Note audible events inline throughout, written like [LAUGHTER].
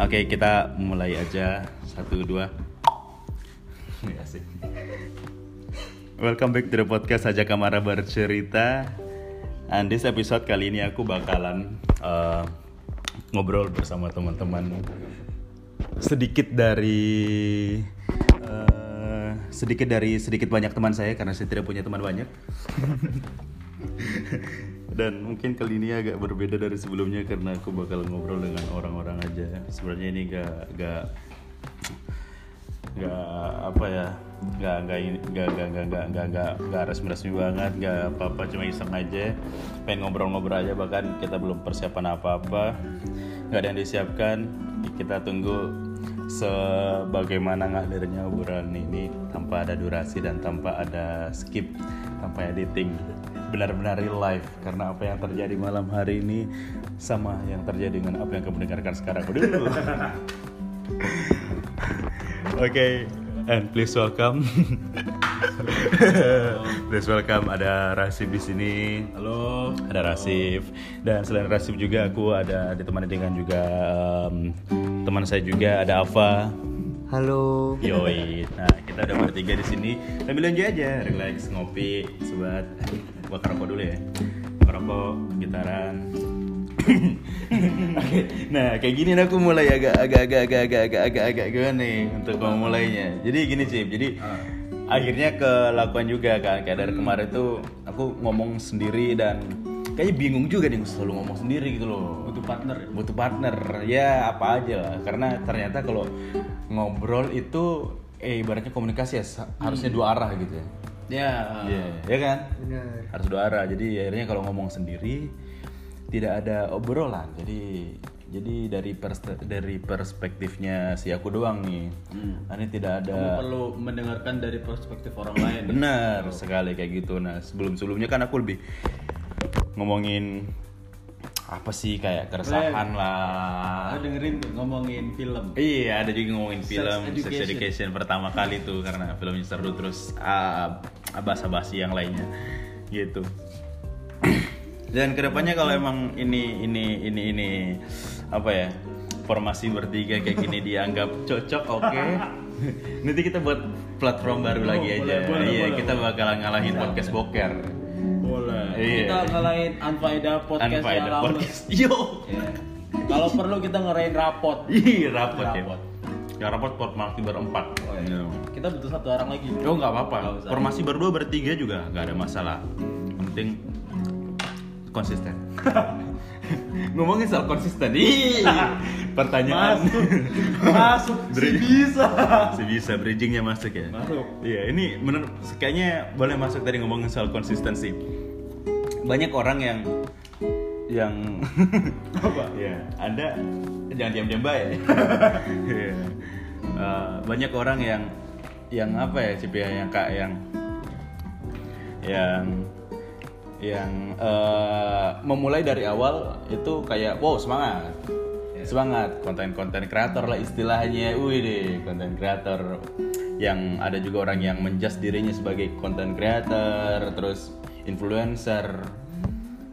Oke, kita mulai aja. Satu, dua. Asik. Welcome back to the podcast Aja Kamara Bercerita. And this episode kali ini aku bakalan uh, ngobrol bersama teman-teman sedikit dari uh, sedikit dari sedikit banyak teman saya karena saya tidak punya teman banyak. [LAUGHS] Dan mungkin kali ini agak berbeda dari sebelumnya karena aku bakal ngobrol dengan orang-orang aja. Sebenarnya ini gak gak nggak apa ya nggak nggak ini- nggak nggak nggak nggak nggak nggak nggak resmi-resmi banget nggak apa-apa cuma iseng aja. Pengen ngobrol-ngobrol aja bahkan kita belum persiapan apa-apa. Nggak ada yang disiapkan. Kita tunggu sebagaimana ngalirnya obrolan ini tanpa ada durasi dan tanpa ada skip tanpa editing benar-benar real life karena apa yang terjadi malam hari ini sama yang terjadi dengan apa yang kamu dengarkan sekarang dulu [LAUGHS] Oke, and please welcome. [LAUGHS] please welcome ada Rasif di sini. Halo. Ada Rasif dan selain Rasif juga aku ada ditemani dengan juga em, teman saya juga ada Ava. Halo. Yoi. Nah, kita udah bertiga di sini. Sambil enjoy aja, relax, ngopi, sebat. Bakar rokok dulu ya. Bakar rokok, gitaran. [LAUGHS] Oke, nah kayak gini aku mulai agak agak agak agak agak agak agak agak gimana nih untuk memulainya. Jadi gini sih, jadi akhirnya kelakuan juga kan kayak dari kemarin tuh aku ngomong sendiri dan kayaknya bingung juga nih selalu ngomong sendiri gitu loh Butuh partner ya? butuh partner ya apa aja lah karena ternyata kalau ngobrol itu eh ibaratnya komunikasi ya harusnya dua arah gitu ya Ya. Iya, ya kan Benar. harus dua arah jadi akhirnya kalau ngomong sendiri tidak ada obrolan jadi jadi dari pers dari perspektifnya si aku doang nih ini tidak Kamu ada perlu mendengarkan dari perspektif orang lain. benar sekali kayak gitu nah sebelum sebelumnya kan aku lebih ngomongin apa sih kayak keresahan lah Aku dengerin tuh ngomongin film. Iya, ada juga ngomongin Sex film Sex Education. Education pertama kali tuh karena filmnya seru terus ah, basa-basi yang lainnya gitu. Dan ke depannya kalau emang ini ini ini ini apa ya formasi bertiga kayak gini [LAUGHS] dianggap cocok, oke. Nanti kita buat platform baru Oh, lagi aja. boleh, boleh, iya, boleh, kita bakalan ngalahin podcast boker. Boleh. Iya. Kita ngalahin Unfaedah podcast Unfaedah yang lalu. podcast. [LAUGHS] Yo. Ya. Kalau perlu kita ngerain rapot. Ih, rapot ya. Rapot. Ya rapot formasi berempat. Oh, iya. Kita butuh satu orang lagi. Oh nggak apa-apa. Formasi berdua bertiga juga nggak ada masalah. Yang penting konsisten. [LAUGHS] [LAUGHS] Ngomongin soal konsisten, ih, [LAUGHS] pertanyaan Masuk. [LAUGHS] Masuk. Si bisa. Si bisa bridgingnya masuk ya. Masuk. Iya, ini bener kayaknya boleh masuk tadi ngomongin soal konsistensi. Banyak orang yang yang Apa? ya ada jangan diam-diam baik. Iya. Eh, banyak orang yang yang apa ya Cip ya yang kak yang yang yang eh, memulai dari awal itu kayak wow semangat. Semangat. Konten-konten kreator lah istilahnya. Wih deh konten kreator yang ada juga orang yang menjas dirinya sebagai konten kreator terus influencer.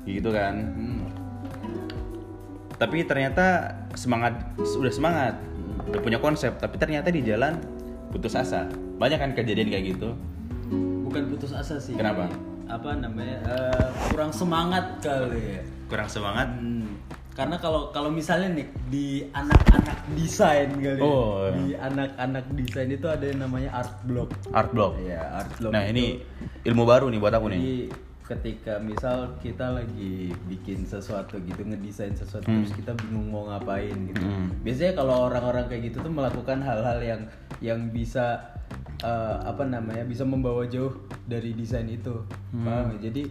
Gitu kan. Tapi ternyata semangat sudah semangat. Udah punya konsep tapi ternyata di jalan putus asa. Banyak kan kejadian kayak gitu? Bukan putus asa sih. Kenapa? Apa namanya? eh, kurang semangat kali ya. kurang semangat Hmm, karena kalau kalau misalnya nih di anak-anak desain kali ya. Oh, iya. di anak-anak desain itu ada yang namanya art block art block ya art block nah itu. ini ilmu baru nih buat aku nih ketika misal kita lagi bikin sesuatu gitu ngedesain sesuatu Hmm. terus kita bingung mau ngapain gitu biasanya kalau orang-orang kayak gitu tuh melakukan hal-hal yang yang bisa eh, apa namanya bisa membawa jauh dari desain itu Hmm. paham ya? jadi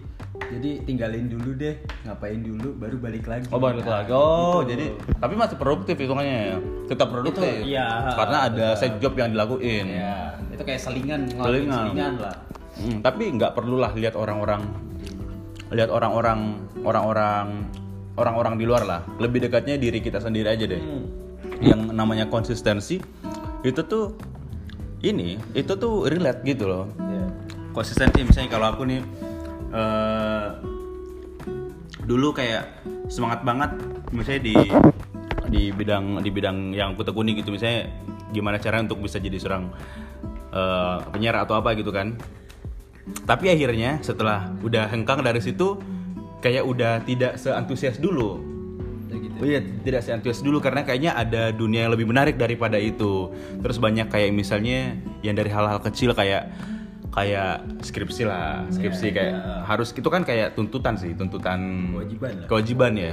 jadi tinggalin dulu deh ngapain dulu baru balik lagi Oh balik Nah, lagi. Oh gitu. jadi tapi masih produktif hitungannya ya. Tetap produktif. Itu, iya, Karena ada betul. side job yang dilakuin. ya itu kayak selingan Selingan. selingan lah Hmm, tapi nggak perlulah lihat orang-orang lihat orang-orang orang-orang orang-orang di luar lah. Lebih dekatnya diri kita sendiri aja deh. Hmm. Yang namanya konsistensi itu tuh ini itu tuh relate gitu loh. ya konsistensi misalnya kalau aku nih eh, dulu kayak semangat banget misalnya di di bidang di bidang yang aku tekuni gitu misalnya gimana cara untuk bisa jadi seorang eh, penyiar atau apa gitu kan. Tapi akhirnya setelah udah hengkang dari situ kayak udah tidak seantusias dulu gitu. Oh iya, tidak seantusias dulu karena kayaknya ada dunia yang lebih menarik daripada itu. Terus banyak kayak misalnya yang dari hal-hal kecil kayak kayak skripsi lah, skripsi kayak harus itu kan kayak tuntutan sih, tuntutan Kewajiban lah. kewajiban ya.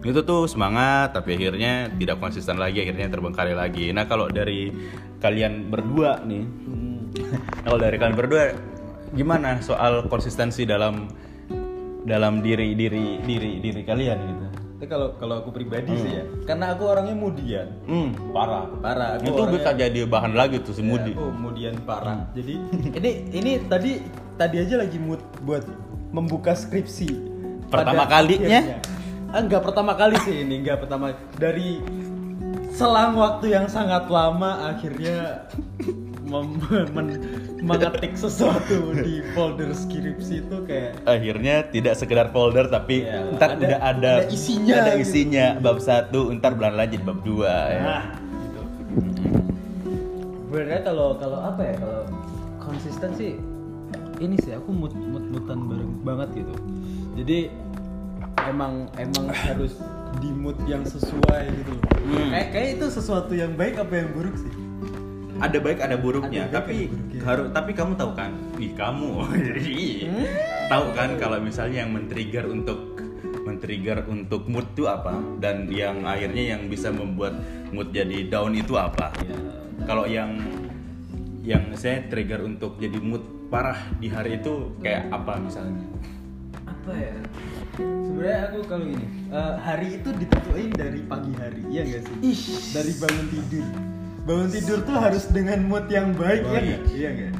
Itu tuh semangat tapi akhirnya tidak konsisten lagi, akhirnya terbengkalai lagi. Nah, kalau dari kalian berdua nih, [LAUGHS] kalau dari kalian berdua gimana soal konsistensi dalam dalam diri diri diri diri kalian gitu? Tapi kalau kalau aku pribadi sih ya, karena aku orangnya mudian. Hmm, parah. Parah. Aku Itu orangnya- bisa jadi bahan lagi tuh si Mudi. Ya, aku kemudian parah. Jadi ini ini tadi tadi aja lagi mood buat membuka skripsi. Pertama kalinya? akhirnya. Ah, enggak pertama kali sih ini, enggak pertama dari selang waktu yang sangat lama akhirnya [LAUGHS] mengetik sesuatu di folder skripsi itu kayak Akhirnya tidak sekedar folder tapi Iya, ntar ada- udah ada ada isinya ada gitu. isinya bab satu, ntar bulan lagi bab dua. ya. Nah, gitu. Sebenarnya kalau kalau apa ya kalau konsisten sih ini sih aku mut mut mutan bareng banget gitu. Jadi emang emang harus di mood yang sesuai gitu. loh. Hmm. Kayak kayak itu sesuatu yang baik apa yang buruk sih? Ada baik ada buruknya, Ada tapi buruknya. harus tapi kamu tahu kan? Ih, kamu. [LAUGHS] Hmm? tahu kan kalau misalnya yang men-trigger untuk men-trigger untuk mood itu apa dan yang akhirnya yang bisa membuat mood jadi down itu apa? Ya. Kalau yang yang saya trigger untuk jadi mood parah di hari itu kayak apa misalnya? Apa ya? Sebenarnya aku kalau ini eh, hari itu ditentuin dari pagi hari, iya gak sih? Dari bangun tidur. Bangun tidur tuh harus dengan mood yang baik, iya Baik. nggak? Iya nggak?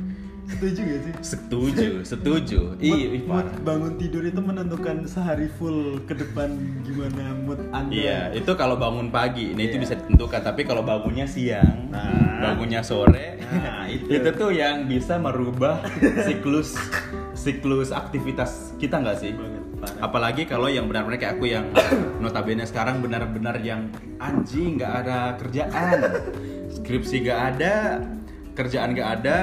Setuju gak sih? Setuju, [LAUGHS] setuju. mood, Iya, mood parah. bangun tidur itu menentukan sehari full ke depan gimana mood anda Iya, itu kalau bangun pagi, nah itu Iya. bisa ditentukan. Tapi kalau bangunnya siang, Nah. bangunnya sore, Nah, [LAUGHS] itu. itu. tuh yang bisa merubah siklus siklus aktivitas kita nggak sih? Banget. Apalagi kalau yang benar-benar kayak aku yang [COUGHS] notabene sekarang benar-benar yang anjing nggak ada kerjaan, skripsi nggak ada, kerjaan nggak ada,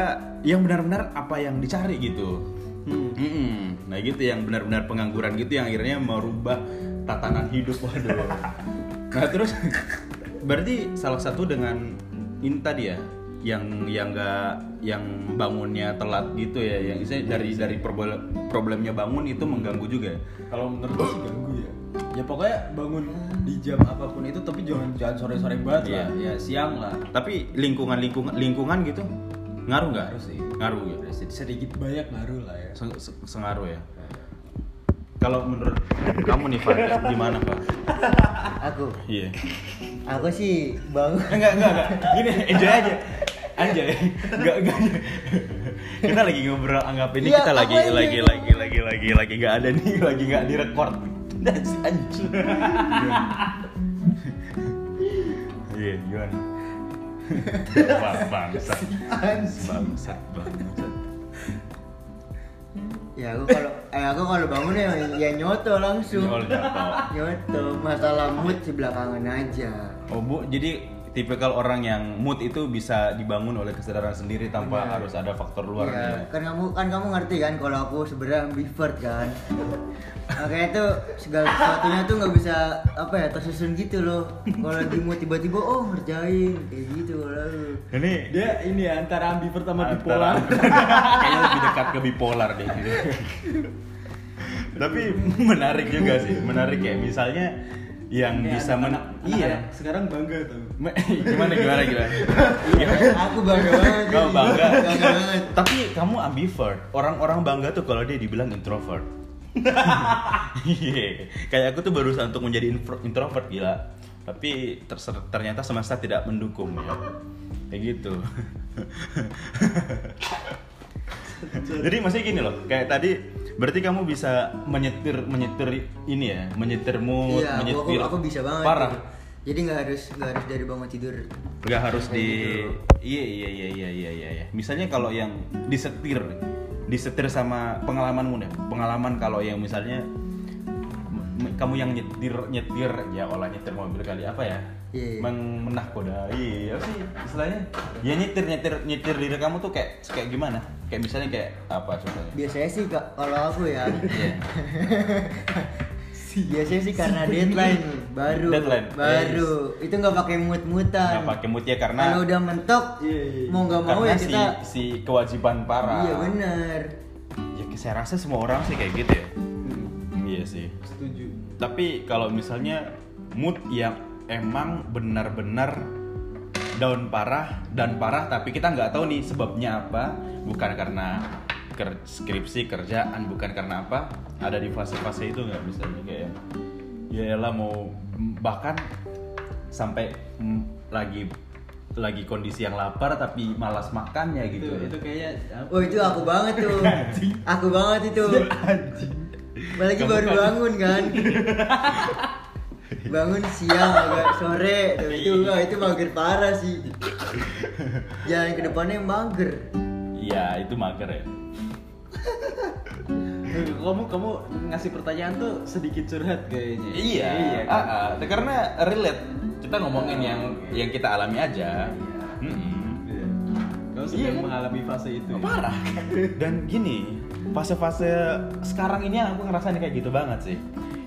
yang benar-benar apa yang dicari gitu. Hmm. Mm-mm. Nah gitu yang benar-benar pengangguran gitu yang akhirnya merubah tatanan hidup waduh. Nah terus berarti salah satu dengan ini tadi ya yang yang enggak yang bangunnya telat gitu ya yang dari dari problem problemnya bangun itu mengganggu juga. ya? kalau menurutku sih ganggu ya ya pokoknya bangun di jam apa pun itu tapi jangan jangan sore sore banget Iya. lah ya siang lah Tapi lingkungan lingkungan lingkungan gitu ngaruh nggak? Ngaruh sih. Ngaruh ya. sedikit banyak ngaruh lah ya Seng- se- sengaruh ya. Kalau menurut kamu nih Pak, gimana Pak? Aku, Iya. aku sih bang. enggak enggak enggak gini enjoy aja anjay enggak enggak kita lagi ngobrol anggap ini Iya, kita lagi apa ini? lagi lagi lagi lagi lagi nggak ada nih lagi nggak direkord anjing iya gimana Bang, bangsat bangsat bangsat Ya aku kalau, eh aku kalau bangun ya, ya nyoto langsung. Nyoto. Nyoto. Masalah mood sih belakangan aja. oh bu jadi tipikal orang yang mood itu bisa dibangun oleh kesadaran sendiri tanpa Benar. harus ada faktor luar Ya, ya. kan kamu kan kamu ngerti kan kalau aku sebenarnya ambivert kan. Makanya tuh segala sesuatunya tuh nggak bisa apa ya tersusun gitu loh. Kalau di mood tiba-tiba oh ngerjain kayak gitu aku. ini dia ini ya, antara ambivert sama Antara- bipolar [LAUGHS] kayaknya lebih dekat ke bipolar deh tapi menarik juga sih menarik ya misalnya yang Kayak bisa men iya. sekarang bangga tuh. [LAUGHS] Gimana gimana gimana? Aku bangga banget. [LAUGHS] kamu bangga. Bangga banget. tapi kamu ambivert. Orang-orang bangga tuh kalau dia dibilang introvert. [LAUGHS] Iya, kayak aku tuh berusaha untuk menjadi intro- introvert gila. Tapi ternyata semesta tidak mendukung ya. Kayak gitu jadi maksudnya gini loh kayak tadi berarti kamu bisa menyetir menyetir ini ya menyetir mood Iya, aku, aku, menyetir aku bisa banget. parah gitu. Jadi nggak harus nggak harus dari bangun tidur. nggak harus di gitu. iya iya iya iya iya iya iya. misalnya kalau yang disetir disetir sama pengalamanmu deh pengalaman kalau yang misalnya kamu yang nyetir nyetir ya olah nyetir mobil kali apa ya? Iya. Meng- menakodai apa sih istilahnya. Ya nyetir nyetir nyetir diri kamu tuh kayak kayak gimana? Kayak misalnya kayak apa contohnya? Biasanya sih Kak, kalau aku ya. Iya. [LAUGHS] Biasanya sih karena deadline baru Deadline. baru. Itu nggak pakai mut-mutan nggak pakai mood ya karena kalau udah mentok Iya, iya. mau nggak mau karena ya si kita si kewajiban para. Iya bener ya saya rasa semua orang sih kayak gitu ya. Iya sih. Setuju. Tapi kalau misalnya mood yang emang benar-benar down parah dan parah tapi kita nggak tahu nih sebabnya apa. Bukan karena ker- skripsi kerjaan bukan karena apa. Ada di fase-fase itu nggak bisa juga ya ya elah mau bahkan sampai mm, lagi lagi kondisi yang lapar tapi malas makannya Itu gitu itu kayaknya oh itu aku banget tuh. [LAUGHS] Aku banget itu [LAUGHS] apalagi Kamu baru kan- bangun kan [LAUGHS] bangun siang agak sore tuh itu wah, itu mager parah sih jalan ke depannya mager iya itu mager ya kamu kamu ngasih pertanyaan tuh sedikit curhat kayaknya. Iya, kan? ah, ah. karena relate. Kita ngomongin yang yang kita alami aja. Iya. Kamu sedang Iya, kan? mengalami fase itu. ya? Parah. Dan gini, fase-fase sekarang ini aku ngerasain kayak gitu banget sih.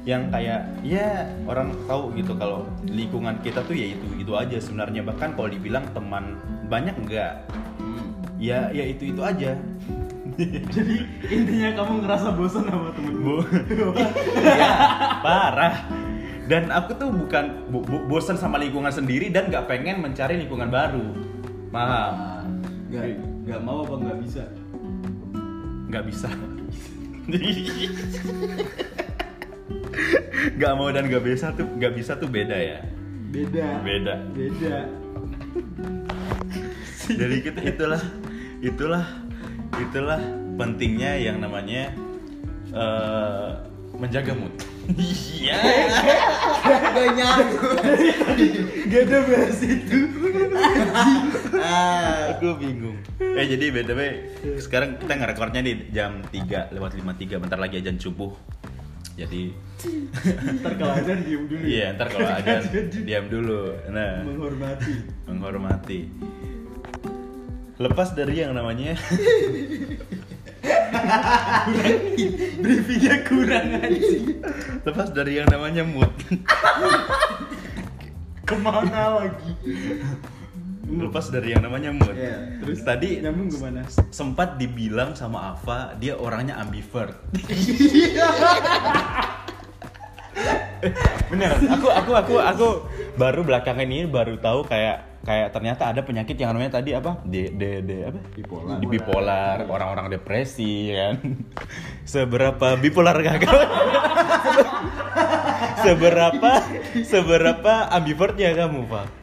Yang kayak ya orang tahu gitu kalau lingkungan kita tuh ya itu itu aja sebenarnya bahkan kalau dibilang teman banyak enggak Hmm. ya ya itu itu aja [LAUGHS] Jadi intinya kamu ngerasa bosan sama temenmu. Bu. [LAUGHS] Iya, parah. Dan aku tuh bukan bo- bo- bosan sama lingkungan sendiri dan nggak pengen mencari lingkungan baru. Paham? Gak, gak mau apa nggak bisa? Nggak bisa. Gak mau dan gak bisa tuh nggak bisa tuh beda ya. Beda. Beda. Beda. Jadi kita itulah itulah itulah pentingnya yang namanya eh, menjaga mood. Iya. gak nyambung Gak ada bahas itu. ah Aku bingung. Eh jadi btw sekarang kita ngerekornya di jam 3 lewat 53 bentar lagi ajan subuh. Jadi Ntar kalau ada diem dulu. ya. iya ntar kalau ajan diam dulu. Nah Menghormati. menghormati. Lepas dari yang namanya [LAUGHS] [LAUGHS] Briefingnya kurang anjing. lepas dari yang namanya mood. [LAUGHS] Ke mana lagi? lepas dari yang namanya mood. Iya, terus tadi nyambung ke mana? sempat dibilang sama Ava dia orangnya ambivert. [LAUGHS] Beneran, aku aku aku aku baru belakangan ini baru tahu kayak kayak ternyata ada penyakit yang namanya tadi apa? D D D apa? Bipolar. Di bipolar, orang-orang depresi ya kan. [LAUGHS] Seberapa bipolar gak kamu? [LAUGHS] seberapa seberapa ambivertnya kamu, Pak?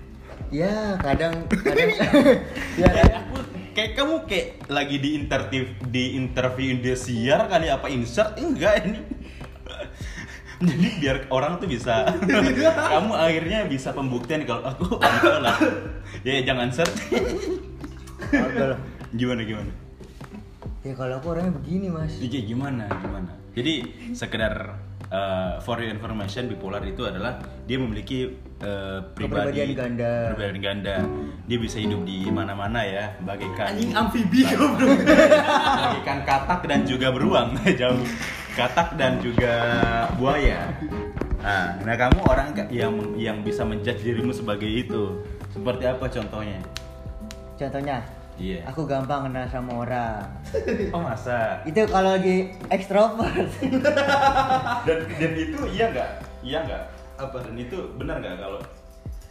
ya kadang kadang [LAUGHS] ya Kayak aku kayak kamu kayak lagi di interview di interview Indosiar kali apa insert enggak ini jadi biar orang tuh bisa [LAUGHS] kamu akhirnya bisa pembuktian kalau aku lah. Ya, ya jangan search gimana gimana? Ya kalau aku orangnya begini mas. Jadi gimana gimana? Jadi sekedar uh, for your information bipolar itu adalah dia memiliki uh, pribadi. Kepribadian ganda. kepribadian ganda. Dia bisa hidup di mana-mana ya. Bagaikan Anjing amfibi goblok. [LAUGHS] bagaikan katak dan juga beruang. [LAUGHS] Jauh. Katak dan juga buaya. Nah, nah kamu orang yang yang bisa menjudge dirimu sebagai itu. Seperti apa contohnya? Contohnya? Iya. Aku gampang kenal sama orang. [LAUGHS] Oh masa? Itu kalau lagi ekstrovert. Dan dan itu iya nggak? Iya nggak apa dan itu benar nggak kalau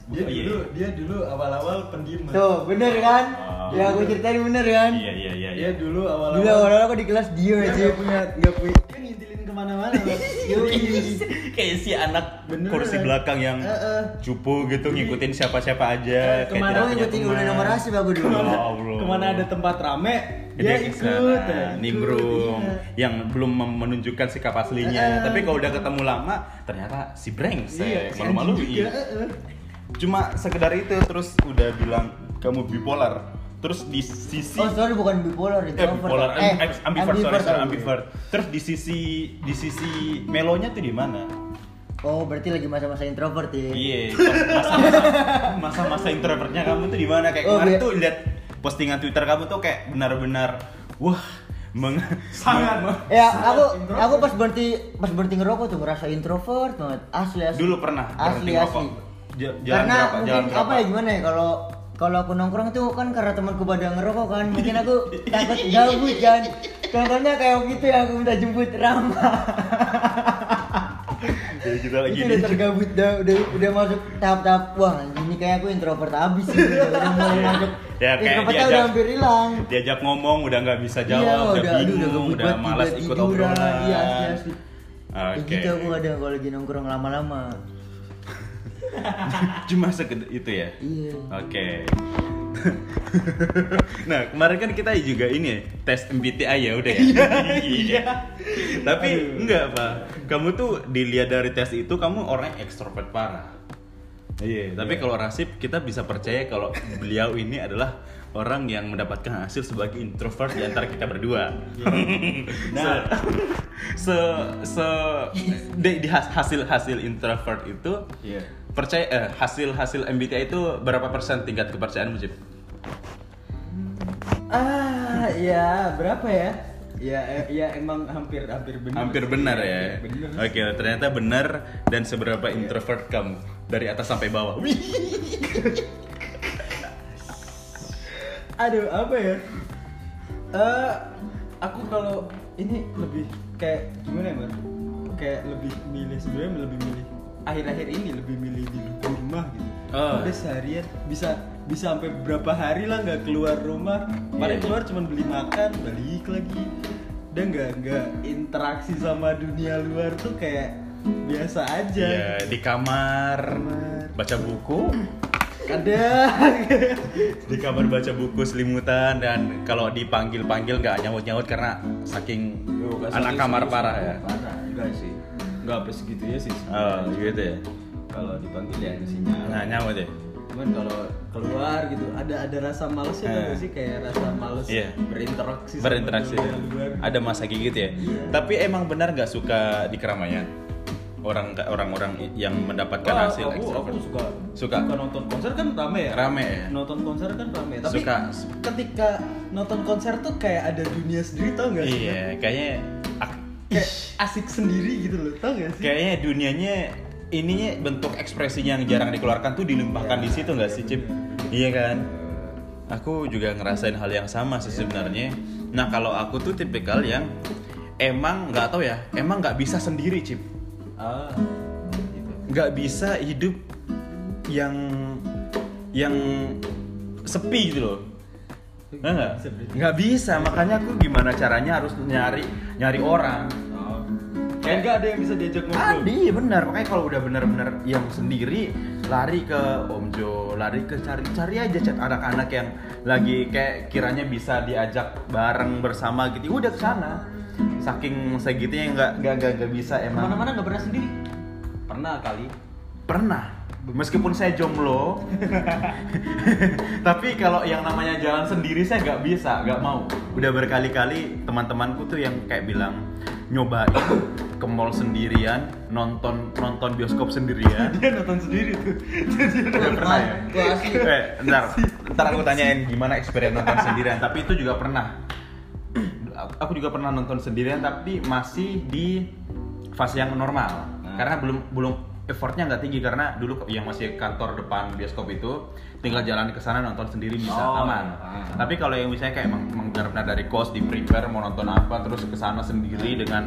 Dia Oh, iya, dulu dia dulu awal-awal pendiam. Tuh bener kan Oh. ya aku ceritain bener kan iya iya iya Dia iya dulu awal-awal. dulu awal-awal aku di kelas dia aja nggak punya nggak punya. Dia ngintilin ke mana-mana. [LAUGHS] Kayak si anak Beneran. kursi belakang yang Eh, eh. cupu gitu ngikutin siapa-siapa aja kayak ke mana punya ngikutin udah nomor asli aku dulu Ya. Ke mana ada tempat rame, dia, ikut. sana, ya, nimbrung ikut, iya. yang belum menunjukkan sikap aslinya Eh, tapi kalau udah ketemu lama ternyata si Iya, malu-maluin juga, eh, eh. cuma sekedar itu terus udah bilang kamu bipolar terus di sisi oh sorry bukan bipolar itu eh, bipolar eh, am- ambivert, sorry, ambivert terus di sisi di sisi melonya tuh di mana Oh, berarti lagi masa-masa introvert ya? Iya, masa-masa introvertnya kamu tuh di mana? Kayak Oh, kemarin tuh lihat postingan Twitter kamu tuh kayak benar-benar wah meng Sangat, meng- Ya, aku aku pas berhenti pas berhenti ngerokok tuh ngerasa introvert banget. Asli asli. dulu pernah asli ngerokok. asli. Ja- Jalan Karena berapa? mungkin Jalan berapa? apa ya gimana ya kalau kalau aku nongkrong tuh kan karena temanku pada ngerokok kan mungkin aku [LAUGHS] takut gabut kan contohnya kayak gitu ya aku minta jemput Rama Ya, kita lagi udah tergabut udah, udah udah masuk tahap-tahap wah ini kayak aku introvert abis sih udah mulai [LAUGHS] masuk Ya, kayak introvertnya diajak- udah hampir hilang diajak ngomong udah nggak bisa jawab, iya, udah, aduh, bingung, gabut udah banget, malas tiba ikut tiduran. obrolan. iya asli asli Oke. gitu aku kadang kalau lagi nongkrong lama-lama [LAUGHS] Cuma segede itu ya. iya Oke. [LAUGHS] nah kemarin kan kita juga ini ya, tes MBTI ya udah ya. [LAUGHS] Iya. Tapi enggak pak. Kamu tuh dilihat dari tes itu kamu orang ekstrovert parah. Iya. Tapi kalau Rasif kita bisa percaya kalau beliau ini adalah orang yang mendapatkan hasil sebagai introvert di antara kita berdua. Nah. se se di, di has- hasil hasil introvert itu Iya. percaya eh, hasil hasil MBTI itu berapa persen tingkat kepercayaanmu Cip? Ah, ya berapa ya? Ya, eh, ya emang hampir hampir benar. Hampir benar ya. Oke, ternyata benar dan seberapa introvert kamu dari atas sampai bawah. Aduh, apa ya? Eh, aku kalau ini lebih kayak gimana ya, Mar? Kayak lebih milih sebenarnya lebih milih akhir-akhir ini lebih milih di rumah gitu. Oh. Udah seharian bisa bisa sampai berapa hari lah nggak keluar rumah. Paling Iya. keluar cuma beli makan, balik lagi. Udah nggak nggak interaksi sama dunia luar tuh kayak biasa aja. Ya, di kamar Kamar. baca buku, Kadang. [LAUGHS] di kamar baca buku selimutan dan kalau dipanggil-panggil nggak nyaut-nyaut karena saking anak kamar parah ya. Parah, enggak sih. Enggak sampai segitunya sih. Oh, gitu ya. Kalau dipanggil ya ada sinyal. Nah, nyaut ya. Cuman kalau keluar gitu ada ada rasa males ya Eh. nggak sih kayak rasa males Iya. berinteraksi sama Berinteraksi. dunia luar. Ada masa gitu ya. Iya. Tapi emang benar nggak suka di keramaian? Orang orang-orang yang mendapatkan Wah, hasil aku, aku suka Suka? nonton konser kan rame ya Rame ya? nonton konser kan rame tapi Suka. ketika nonton konser tuh kayak ada dunia sendiri tau gak sih Iya, kayaknya ak- kayak asik sendiri gitu loh tau gak sih kayaknya dunianya ininya bentuk ekspresinya yang jarang dikeluarkan tuh dilimpahkan di situ nggak sih Cip? Iya kan? Aku juga ngerasain hal yang sama sih sebenarnya. Nah kalau aku tuh tipikal yang emang nggak tahu ya, emang nggak bisa sendiri Cip. Ah gitu Nggak bisa hidup yang yang sepi gitu loh. Nggak nggak? Bisa makanya aku gimana caranya harus nyari nyari orang. oh. kayak nggak ada yang bisa diajak ngobrol Adi benar makanya kalau udah benar-benar yang sendiri lari ke Om Jo, lari ke cari-cari aja chat anak-anak yang lagi kayak kiranya bisa diajak bareng bersama gitu. Udah ke sana. Saking segitunya nggak nggak nggak nggak bisa emang. ke mana-mana nggak pernah sendiri pernah kali Pernah. Meskipun saya jomblo, [LAUGHS] tapi kalau yang namanya jalan sendiri saya nggak bisa, nggak mau. Udah berkali-kali teman-temanku tuh yang kayak bilang nyobain ke mall sendirian, nonton nonton bioskop sendirian. [LAUGHS] dia nonton sendiri tuh Udah pernah ya? Eh, ntar, ntar aku tanyain gimana experience nonton sendirian. Tapi itu juga pernah. Aku juga pernah nonton sendirian, tapi masih di fase yang normal. Nah. Karena belum belum effortnya nggak tinggi karena dulu yang masih kantor depan bioskop itu tinggal jalan ke sana nonton sendiri bisa Oh, aman. ah. Tapi kalau yang misalnya kayak benar-benar dari kos di prepare mau nonton apa terus ke sana sendiri dengan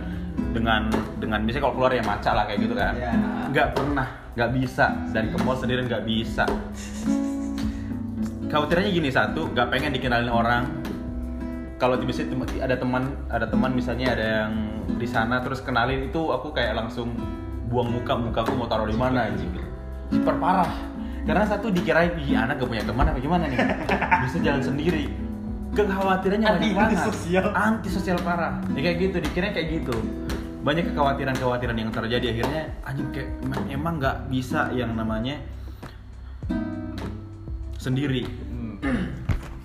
dengan dengan misalnya kalau keluar ya maca lah kayak gitu kan. Ya. Nggak pernah, nggak bisa dan ke mall sendiri nggak bisa. Khawatirnya gini satu, nggak pengen dikenalin orang. Kalau misalnya ada teman ada teman misalnya ada yang di sana terus kenalin itu aku kayak langsung buang muka mukaku mau taruh di mana anjing. Super parah. Karena satu dikirain ih anak gak punya teman apa gimana nih. [LAUGHS] Bisa jalan sendiri. Kekhawatirannya banyak Anti- banget. antisosial. Antisosial parah. Ya kayak gitu, dikirain kayak gitu. Banyak kekhawatiran-kekhawatiran yang terjadi akhirnya anjing kayak emang- emang nggak bisa yang namanya sendiri.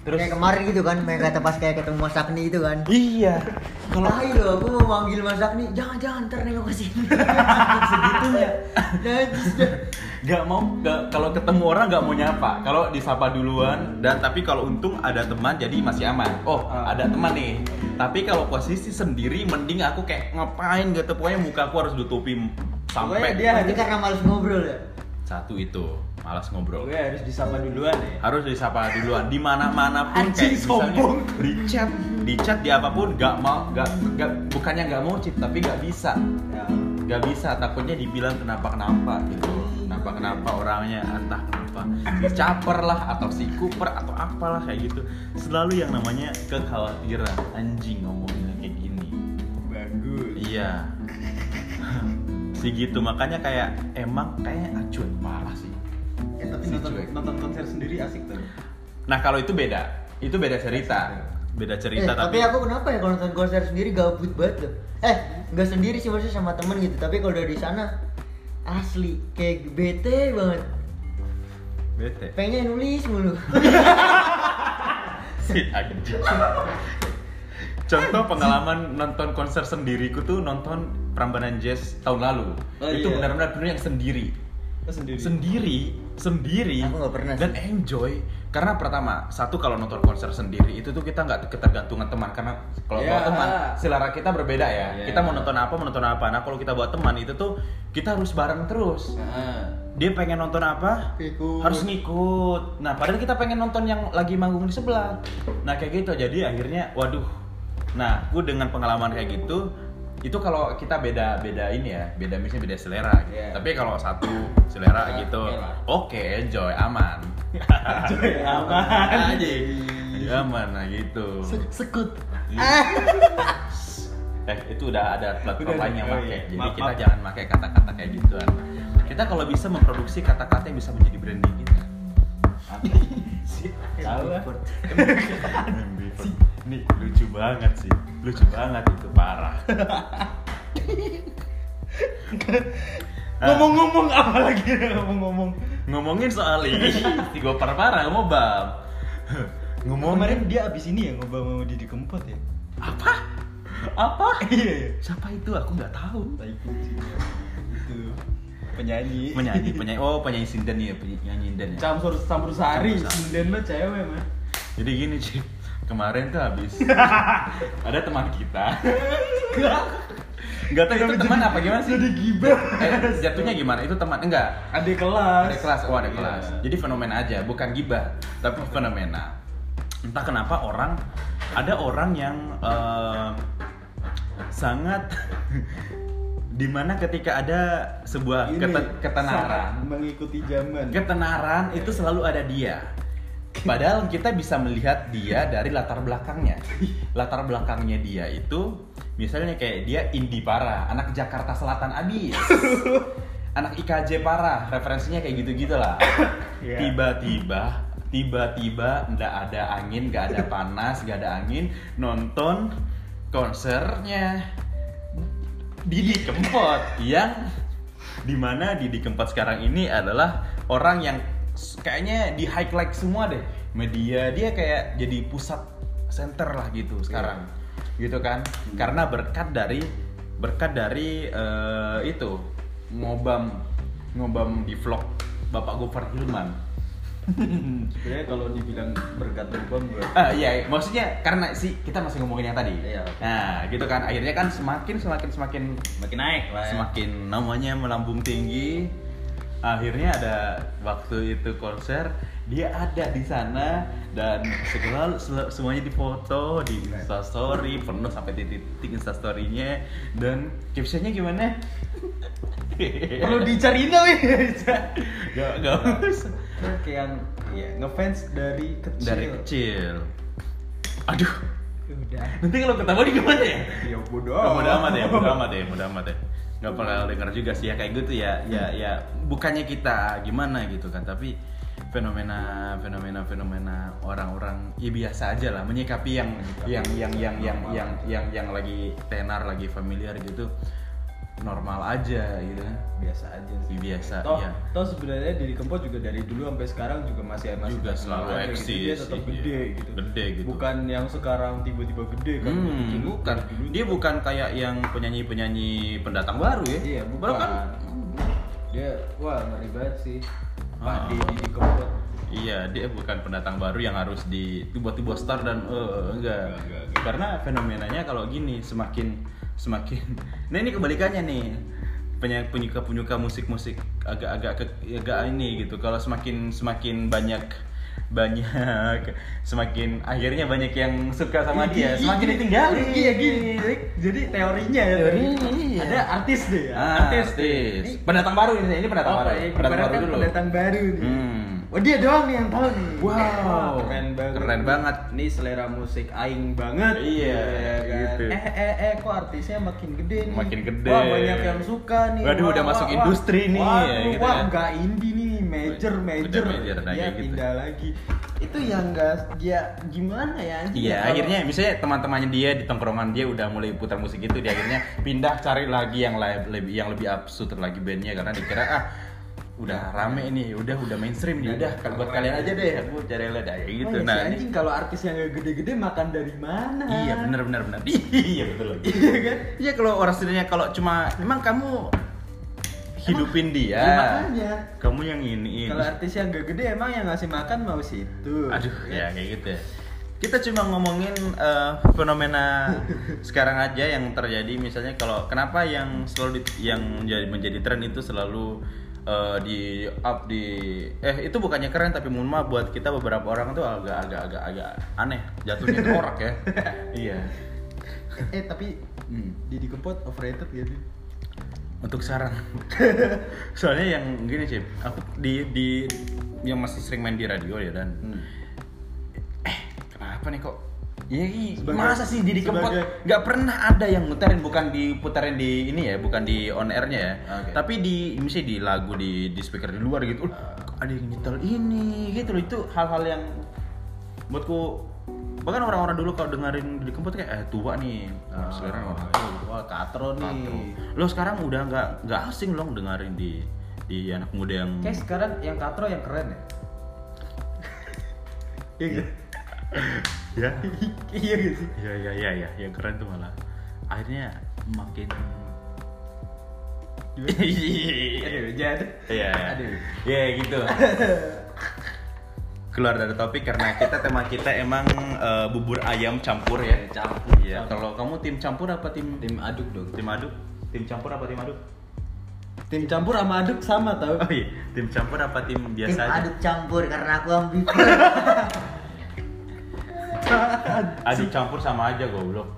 Terus- kayak kemarin gitu kan main kata pas kayak ketemu Mas Agni itu kan. Iya. Kalau ayo aku mau manggil Mas Agni. Jangan jangan ntar nengok ke sini segitunya. Dah nggak mau nggak kalau ketemu orang nggak mau nyapa. Kalau disapa duluan dan tapi kalau untung ada teman jadi masih aman. Oh Ah. ada teman nih. Tapi kalau posisi sendiri mending aku kayak ngapain gitu. Pokoknya muka aku harus ditutupin sampai dia karena males ngobrol ya satu itu malas ngobrol. Gue harus disapa duluan ya. harus disapa duluan. Di mana mana pun Anjing, kayak misalnya sombong. di chat di chat di apa pun nggak mau nggak nggak bukannya nggak mau chat tapi nggak bisa. Ya. nggak bisa takutnya dibilang kenapa kenapa gitu. Kenapa kenapa orangnya entah kenapa. Caper lah atau si kuper atau apalah kayak gitu. Selalu yang namanya kekhawatiran. Anjing ngomongnya kayak gini. Bagus. iya si gitu. Makanya kayak emang kayak acuan parah sih. Eh, tapi Si nonton, cuek. nonton konser sendiri asik tuh. nah kalau itu beda. Itu beda cerita. beda eh, cerita tapi aku kenapa ya kalau nonton konser sendiri gabut banget loh eh nggak sendiri sih maksudnya sama temen gitu. Tapi kalau dari sana asli kayak bete banget. Bete. Pengen nulis mulu. [LAUGHS] Si anjing [LAUGHS] contoh pengalaman nonton konser sendiriku tuh nonton Prambanan Jazz tahun lalu. Oh, itu iya. benar-benar benar yang sendiri. Lo sendiri. sendiri sendiri Aku pernah dan enjoy. Karena pertama satu kalau nonton konser sendiri itu tuh kita nggak ketergantungan teman. Karena kalau Ya. bawa teman selera kita berbeda ya. Ya. kita mau nonton apa mau nonton apa. Nah kalau kita bawa teman itu tuh kita harus bareng terus. Nah, dia pengen nonton apa? Ikut. harus ngikut. Nah padahal kita pengen nonton yang lagi manggung di sebelah. Nah kayak gitu. Jadi akhirnya waduh nah gue dengan pengalaman kayak gitu itu kalau kita beda beda ini ya beda misalnya beda selera gitu. Iya. tapi kalau satu selera Ya, gitu oke oke enjoy aman [LAUGHS] Enjoy, aman. aja aman nah gitu sekut. [LAUGHS] eh itu udah ada platform lain yang pakai iya. jadi Maaf, kita maaf. jangan pakai kata-kata kayak gituan kita kalau bisa memproduksi kata-kata yang bisa menjadi branding kita Salah. [LAUGHS] Ini lucu banget sih, lucu banget itu parah. [LAUGHS] Ah, Ngomong-ngomong apa lagi ngomong-ngomong. ngomongin soal ini, si gue parah parah mau bam. Kemarin dia abis ini ya ngobrol sama Didi Kempot ya. apa? Apa? Iya iya. Siapa itu? Aku nggak tahu. Tai kucing. Itu penyanyi. Penyanyi, [LAUGHS] penyanyi. Oh, penyanyi sinden ya, penyanyi sinden ya. Campur campur sari, sinden mah cewek mah. Jadi gini sih, kemarin tuh habis [LAUGHS] ada teman kita. Gak tahu itu teman apa gimana sih? Jadi gibah. Eh, jatuhnya gimana? Itu teman enggak? Adik kelas. Ada kelas, oh ada Iya. kelas. Jadi fenomena aja, bukan gibah, tapi fenomena. Entah kenapa orang ada orang yang eh, sangat di mana ketika ada sebuah Ini, kete- ketenaran, mengikuti zaman. ketenaran itu selalu ada dia. Padahal kita bisa melihat dia dari latar belakangnya. Latar belakangnya dia itu misalnya kayak dia indie parah, anak Jakarta Selatan abis. [LAUGHS] anak IKJ parah, referensinya kayak gitu-gitu lah. [COUGHS] Iya. Tiba-tiba tiba-tiba nggak ada angin, nggak ada panas, nggak ada angin, nonton konsernya Didi Kempot. Yang di mana Didi Kempot sekarang ini adalah orang yang kayaknya di highlight semua deh. Media dia kayak jadi pusat center lah gitu sekarang. Gitu kan? Karena berkat dari berkat dari eh, itu ngobam ngobam di vlog Bapak Gofar Hilman Sebenarnya kalau dibilang berkat berbom gue. Ah iya, maksudnya karena sih kita masih ngomongin yang tadi. Iya, oke. Nah, gitu kan akhirnya kan semakin semakin semakin Makin naik lah. ya. semakin namanya melambung tinggi. Akhirnya ada waktu itu konser, dia ada di sana dan segala semuanya difoto di Instastory, penuh sampai titik-titik Instastory-nya dan captionnya gimana? Perlu dicariin tau ya. Gak, gak usah. Kayak yang ya, ngefans dari kecil. Dari kecil. Aduh, Udah. nanti kalau ketawa di gimana ya? Ya bodo Oh, mudah amat ya, mudah amat ya, mudah amat ya. Gak pernah dengar juga sih ya kayak gitu ya, ya, ya. Bukannya kita gimana gitu kan, tapi fenomena, fenomena, fenomena orang-orang ya biasa aja lah menyikapi yang, yang, yang, yang, yang, yang, yang, yang lagi tenar, lagi familiar gitu. Normal aja gitu kan biasa aja sih biasa toh, iya toh sebenarnya Didi Kempot juga dari dulu sampai sekarang juga masih masih Juga selalu aja gitu. eksis, dia tetap iya. gede gitu Gede gitu. bukan yang sekarang tiba-tiba gede kan Hmm, Bikin bukan. dulu Dia bukan kayak yang penyanyi-penyanyi pendatang baru ya. iya Padahal bukan kan dia wah ngeri banget sih Pak Ah. Didi Kempot Iya, dia bukan pendatang baru yang harus di tiba-tiba star dan eh enggak. Enggak, enggak, enggak. Karena fenomenanya kalau gini semakin semakin [LAUGHS] Nah, ini kebalikannya nih. Penyuka penyuka musik-musik agak-agak ke- agak ini gitu. Kalau semakin semakin banyak banyak [LAUGHS] semakin akhirnya banyak yang suka sama dia, semakin ditinggalin. iya gini jadi teorinya ya Teorinya, iya. ada artis deh ya Ah, artis artis. Ini- Pendatang baru ini, ini pendatang Oh, baru. iya, Pendatang baru dulu. pendatang baru nih Hmm. Oh dia doang nih yang tahu nih. Wow. keren banget. Keren banget. Ini selera musik aing banget. Iya, Ya kan? gitu. Eh eh eh kok artisnya makin gede nih. Makin gede. Wah banyak yang suka nih. Waduh, udah masuk industri nih, Wah, ya, gitu wah nggak indie nih, major Udah major. major, nah, Dia kayak gitu. pindah lagi. Itu yang enggak dia gimana ya? Iya, ya, kalau- akhirnya misalnya teman-temannya dia di tongkrongan dia udah mulai putar musik itu, dia akhirnya pindah cari lagi yang lebih yang lebih absurd lagi bandnya karena dikira ah udah rame nih, udah udah mainstream nih, udah kalau buat kalian aja deh, aku cari lihat aja gitu. Oh, iya Nah, si ini- anjing kalau artis yang gede-gede makan dari mana? iya benar benar benar. [LAUGHS] Iya betul lagi. Iya kan? Iya kalau orang sebenarnya kalau cuma memang kamu hidupin dia. Iya, makanya. Kamu yang ini. Kalau artis yang gak gede emang yang ngasih makan mau situ. Aduh, ya kayak gitu ya. Kita cuma ngomongin eh, fenomena [LAUGHS] sekarang aja yang terjadi misalnya kalau kenapa yang selalu di- yang menjadi menjadi tren itu selalu eh, di up di eh itu bukannya keren tapi mohon maaf buat kita beberapa orang tuh agak agak agak agak aneh jatuhnya itu orak ya. [LAUGHS] iya. Eh tapi Hmm. Didi Kempot overrated sih? Untuk sekarang. [LAUGHS] Soalnya yang gini sih, aku di di yang masih sering main di radio ya dan eh kenapa nih kok Iya, iya. Masa sih Didi Kempot nggak pernah ada yang muterin bukan diputarin di ini ya, bukan di on airnya ya, Oke. tapi di misalnya di lagu di di speaker di luar gitu, "Uh, ada yang nyetel ini gitu loh itu hal-hal yang buatku bahkan orang-orang dulu kalau dengerin Didi Kempot kayak eh tua nih, Ah, selera orang Wah katro nih. Lo sekarang udah nggak nggak asing loh dengerin di di anak muda yang Kayak sekarang yang katro yang keren ya? Iya gak? Ya [LAUGHS] Iya gak sih? ya ya ya ya yang keren tuh malah akhirnya makin [LAUGHS] Aduh, jadi. Iya, Aduh. ya gitu. [LAUGHS] Keluar dari topik karena kita tema kita emang eh, bubur ayam campur ya. Campur. Iya. Kalau kamu tim campur apa tim Tim aduk dong. tim aduk? Tim campur apa tim aduk? Tim campur sama aduk sama tau. Oh iya, tim campur apa tim Tim biasa aja? aduk campur karena aku ambivert. Aduk campur sama aja goblok.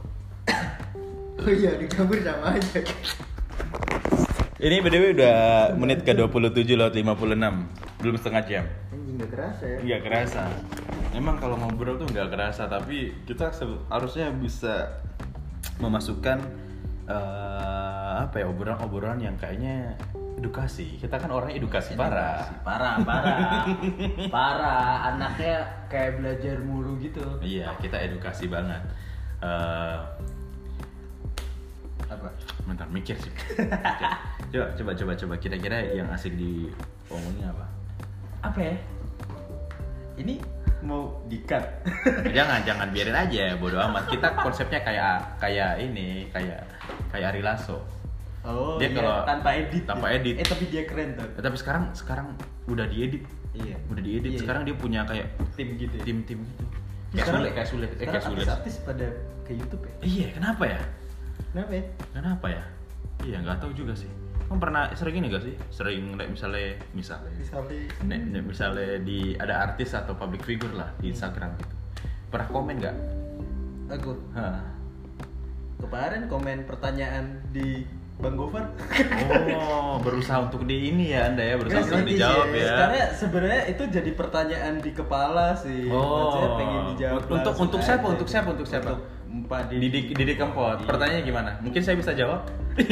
oh iya, aduk campur sama aja. Ini BDW udah menit ke 27 lewat 56 Belum setengah jam Anjing gak kerasa ya. Nggak kerasa Emang kalau ngobrol tuh nggak kerasa Tapi kita harusnya bisa memasukkan eh, apa ya obrolan-obrolan yang kayaknya edukasi kita kan orang edukasi parah Parah, parah. parah. Anaknya kayak belajar mulu gitu. iya kita edukasi banget Eh, Apa? bentar mikir sih Mikir. coba coba coba coba kira-kira yang asik di omongin apa Apa ya? Ini mau di-cut. jangan jangan biarin aja bodo amat kita konsepnya kayak kayak ini kayak kayak Ari Lasso Oh, Dia iya, kalau- tanpa edit. tanpa ya? edit. Eh tapi dia keren tuh. Eh, tapi sekarang sekarang udah diedit Iya. udah diedit Iya. sekarang dia punya kayak tim gitu. ya? tim-tim gitu kayak Sekarang- sulit kayak sulit eh, kayak sulit artis-artis pada ke YouTube ya? iya kenapa ya Kenapa ya? kenapa ya iya nggak tahu juga sih kamu pernah sering ini gak sih sering like, misalnya misalnya Misalnya nek misalnya di ada artis atau public figure lah di Instagram gitu pernah komen nggak aku Hah. Kemarin komen pertanyaan di Bang Gofar. oh berusaha untuk di ini ya anda ya berusaha untuk dijawab ya. ya Karena sebenarnya itu jadi pertanyaan di kepala sih. Oh. Maksudnya pengen dijawab. Untuk- untuk siapa? aja. Untuk siapa? Untuk siapa? Untuk Pak Didi. Didik Didik Kempot. Iya. Pertanyaannya gimana? Mungkin saya bisa jawab. [LAUGHS]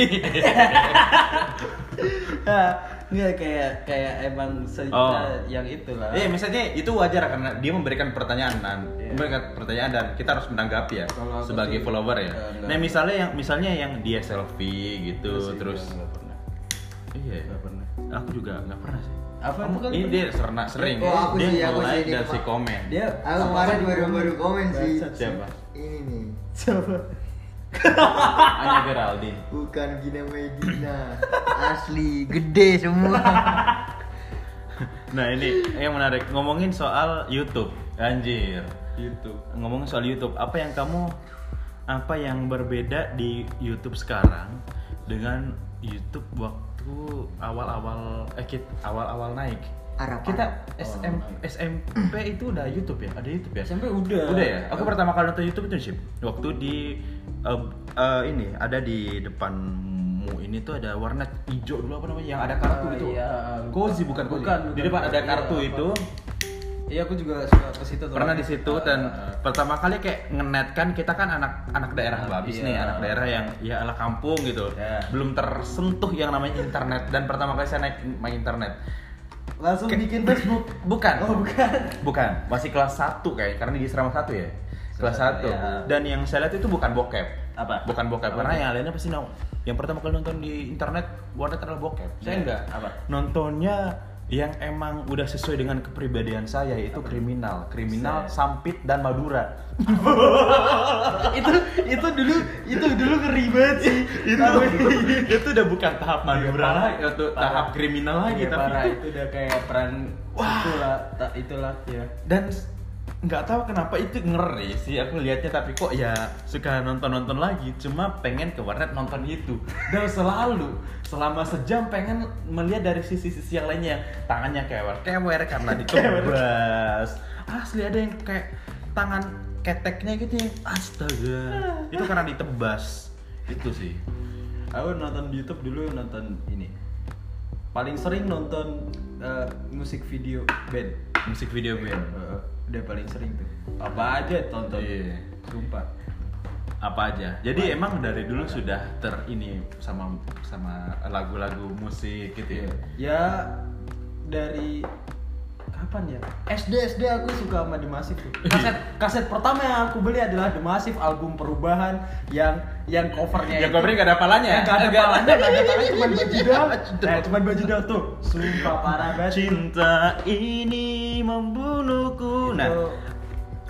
Nah, Nggak kayak kayak emang se- Oh. yang itulah. Eh, misalnya itu wajar karena dia memberikan pertanyaan dan Iya. memberikan pertanyaan dan kita harus menanggapi ya Kalau sebagai sih, follower ya. eh, enggak. Nah, misalnya yang misalnya yang dia selfie gitu Nggak sih, terus pernah. iya, pernah. aku juga nggak pernah sih. Apa Kamu- kan ini dia serna sering Oh, aku dia sih, aku nge-like sih, dia dan si komen. Dia Aku kemarin baru-baru komen sih. Siapa? Ini nih. Siapa? Anya Geraldine. Bukan Gina Medina. Asli gede semua. Nah, ini yang menarik ngomongin soal YouTube. Anjir. YouTube. ngomongin soal YouTube, apa yang kamu apa yang berbeda di YouTube sekarang dengan YouTube waktu awal-awal eh awal-awal naik? Harapan. Kita Oh, SM, SMP itu udah YouTube ya? Ada YouTube ya? SMP udah. Udah ya? Aku pertama kali nonton YouTube itu sih waktu di eh, eh, ini ada di depanmu ini tuh ada warna hijau dulu apa namanya yang ada kartu Ah, itu. iya. Cozy bukan cozy. Bukan, Di bukan. depan ada Iya, kartu apa. itu. Iya aku juga suka ke situ tuh. pernah di situ dan Ah, pertama kali kayak ngenet kan kita kan anak anak daerah Ah, babis iya. nih anak daerah yang ya ala kampung gitu Ya. belum tersentuh yang namanya internet dan pertama kali saya naik main internet langsung bikin Facebook. [LAUGHS] bukan Oh, bukan. bukan masih kelas 1 kayak karena di Serama satu ya kelas Kelas 1 satu, ya. dan yang saya lihat itu bukan bokep Apa? bukan bokep Apa karena tuh? yang lainnya pasti no. yang pertama kali nonton di internet warnet adalah bokep saya Ya. enggak Apa? nontonnya yang emang udah sesuai dengan kepribadian saya itu kriminal kriminal Set. sampit dan madura [LAUGHS] itu itu dulu itu dulu ngeri banget sih. itu itu udah bukan tahap madura parah. lagi itu Parah. tahap kriminal lagi Iya, tapi parah, itu itu udah kayak peran itulah tak itulah ya. dan nggak tahu kenapa itu ngeri sih aku lihatnya tapi kok ya suka nonton nonton lagi. Cuma pengen ke warnet nonton itu. Dan selalu selama sejam pengen melihat dari sisi-sisi yang lainnya. Tangannya kewer kewer karena [LAUGHS] ditebas asli ada yang kayak tangan keteknya gitu yang astaga. Itu karena ditebas. Itu sih. Aku nonton di YouTube dulu nonton ini. Paling sering nonton eh, musik video band. musik video band. Eh, udah paling sering tuh. Apa aja tonton. Iya. Sumpah. apa aja jadi emang dari dulu sudah ter ini sama sama lagu-lagu musik gitu ya Ya dari kapan ya? SD SD aku suka sama The Massive tuh. Kaset kaset pertama yang aku beli adalah The Massive album perubahan yang yang covernya Yang covernya nggak ada palanya ya? Yang nggak ada palanya, nggak ada palanya, cuma baju doang. Eh, cuma baju doang tuh. Sumpah parah banget. cinta ini membunuhku nah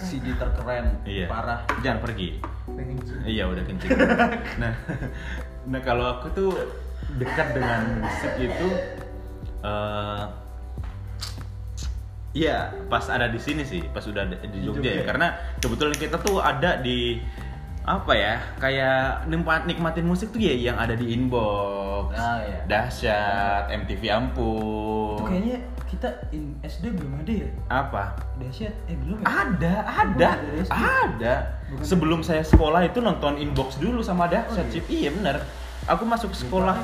CD terkeren, iya parah. jangan pergi iya udah kencing [LAUGHS] nah nah kalau aku tuh dekat dengan musik itu eh Iya, pas ada di sini sih, pas udah di di Jogja, ya. Jogja. Karena kebetulan kita tuh ada di apa ya, kayak nikmat nikmatin musik tuh ya yang ada di inbox, Ah, iya. dahsyat, MTV ampun, Itu kayaknya kita in SD belum ada ya? apa? Dahsyat, eh belum ya? Ada, ada, ada. Bukan. Sebelum saya sekolah itu nonton inbox dulu sama dahsyat Oh, iya. Iya bener. Aku masuk sekolah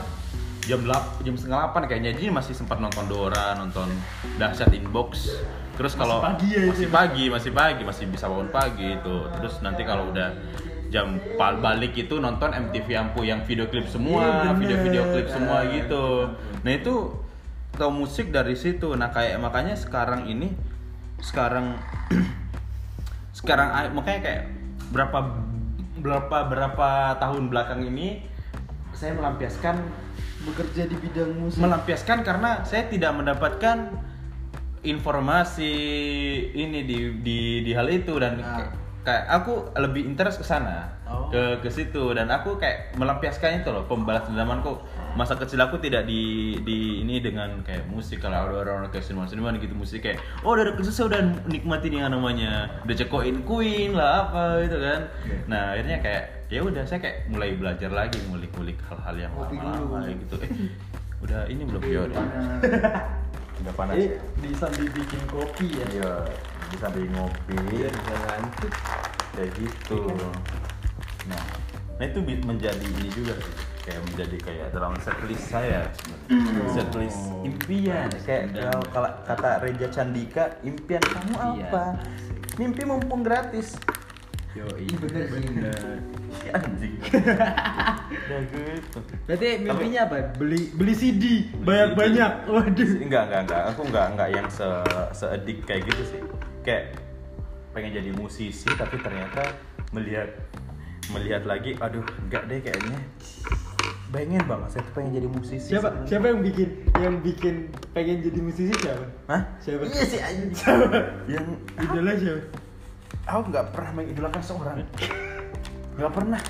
jam 8, jam setengah 8 kayaknya jadi masih sempat nonton Dora, nonton dahsyat inbox. Terus Masih kalau pagi ya masih pagi, masih pagi, masih bisa bangun pagi itu. Terus nanti kalau udah jam pal balik itu nonton MTV Ampu yang video klip Iya, semua, bener. video-video klip semua Ah, gitu. Nah itu tahu musik dari situ. Nah kayak makanya sekarang ini sekarang [CLEARS THROAT] sekarang makanya kayak berapa berapa berapa tahun belakang ini saya melampiaskan Bekerja di bidang musik. melampiaskan karena saya tidak mendapatkan informasi ini di di di hal itu dan Ah. kayak- aku lebih interest ke sana Oh. ke ke situ dan aku kayak melampiaskan itu loh pembalas dendamanku masa kecil aku tidak di di ini dengan kayak musik kalau ada orang kayak seniman seniman gitu musik kayak oh dari kecil saya udah nikmatin yang namanya udah cekoin Queen lah apa gitu kan Oke. nah akhirnya kayak ya udah saya kayak mulai belajar lagi ngulik-ngulik hal-hal yang lama-lama gitu. Eh udah ini belum? Ya udah udah. panas. Eh, di sambil bikin kopi ya. iya bisa sambil ngopi. Bisa ngantuk. kayak gitu. Nah nah itu menjadi ini juga sih. Kayak menjadi kayak dalam setlist saya setlist impian. Kayak kalau kalau kata Reja Candika impian kamu apa? Mimpi mumpung gratis Yo, Iya, bener sih. Anjing ya gitu Berarti mimpinya apa? Beli beli CD banyak-banyak. Waduh. enggak enggak enggak aku enggak enggak yang se seedik kayak gitu sih kayak pengen jadi musisi tapi ternyata melihat melihat lagi aduh enggak deh kayaknya pengen banget saya tuh pengen jadi musisi Siapa sebenarnya. siapa yang bikin yang bikin pengen jadi musisi siapa? Hah? Siapa? Iya sih anjing. Siapa? yang Idola siapa? Aku nggak pernah mengidolakan seorang. Nggak pernah.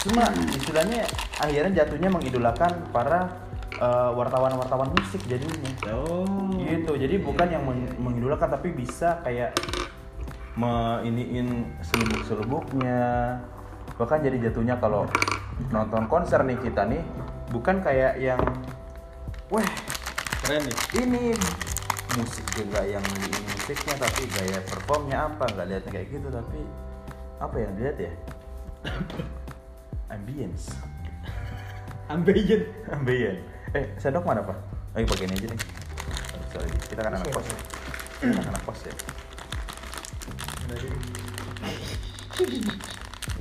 Cuma istilahnya akhirnya jatuhnya mengidolakan para eh, wartawan-wartawan musik jadinya. Oh. gitu. Jadi bukan yang meng- mengidolakan tapi bisa kayak meiniin selubuk selubuknya bahkan jadi jatuhnya kalau nonton konser nih kita nih bukan kayak yang weh Keren nih. ini musik juga yang di musiknya tapi gaya performnya apa nggak lihatnya kayak gitu tapi apa yang dilihat ya? [COUGHS] Ambience. Ambeien. [LAUGHS] ambience. Eh sendok mana pak? Lagi pakai ini aja deh sorry kita kan anak kos ya. Kita kan anak kos ya.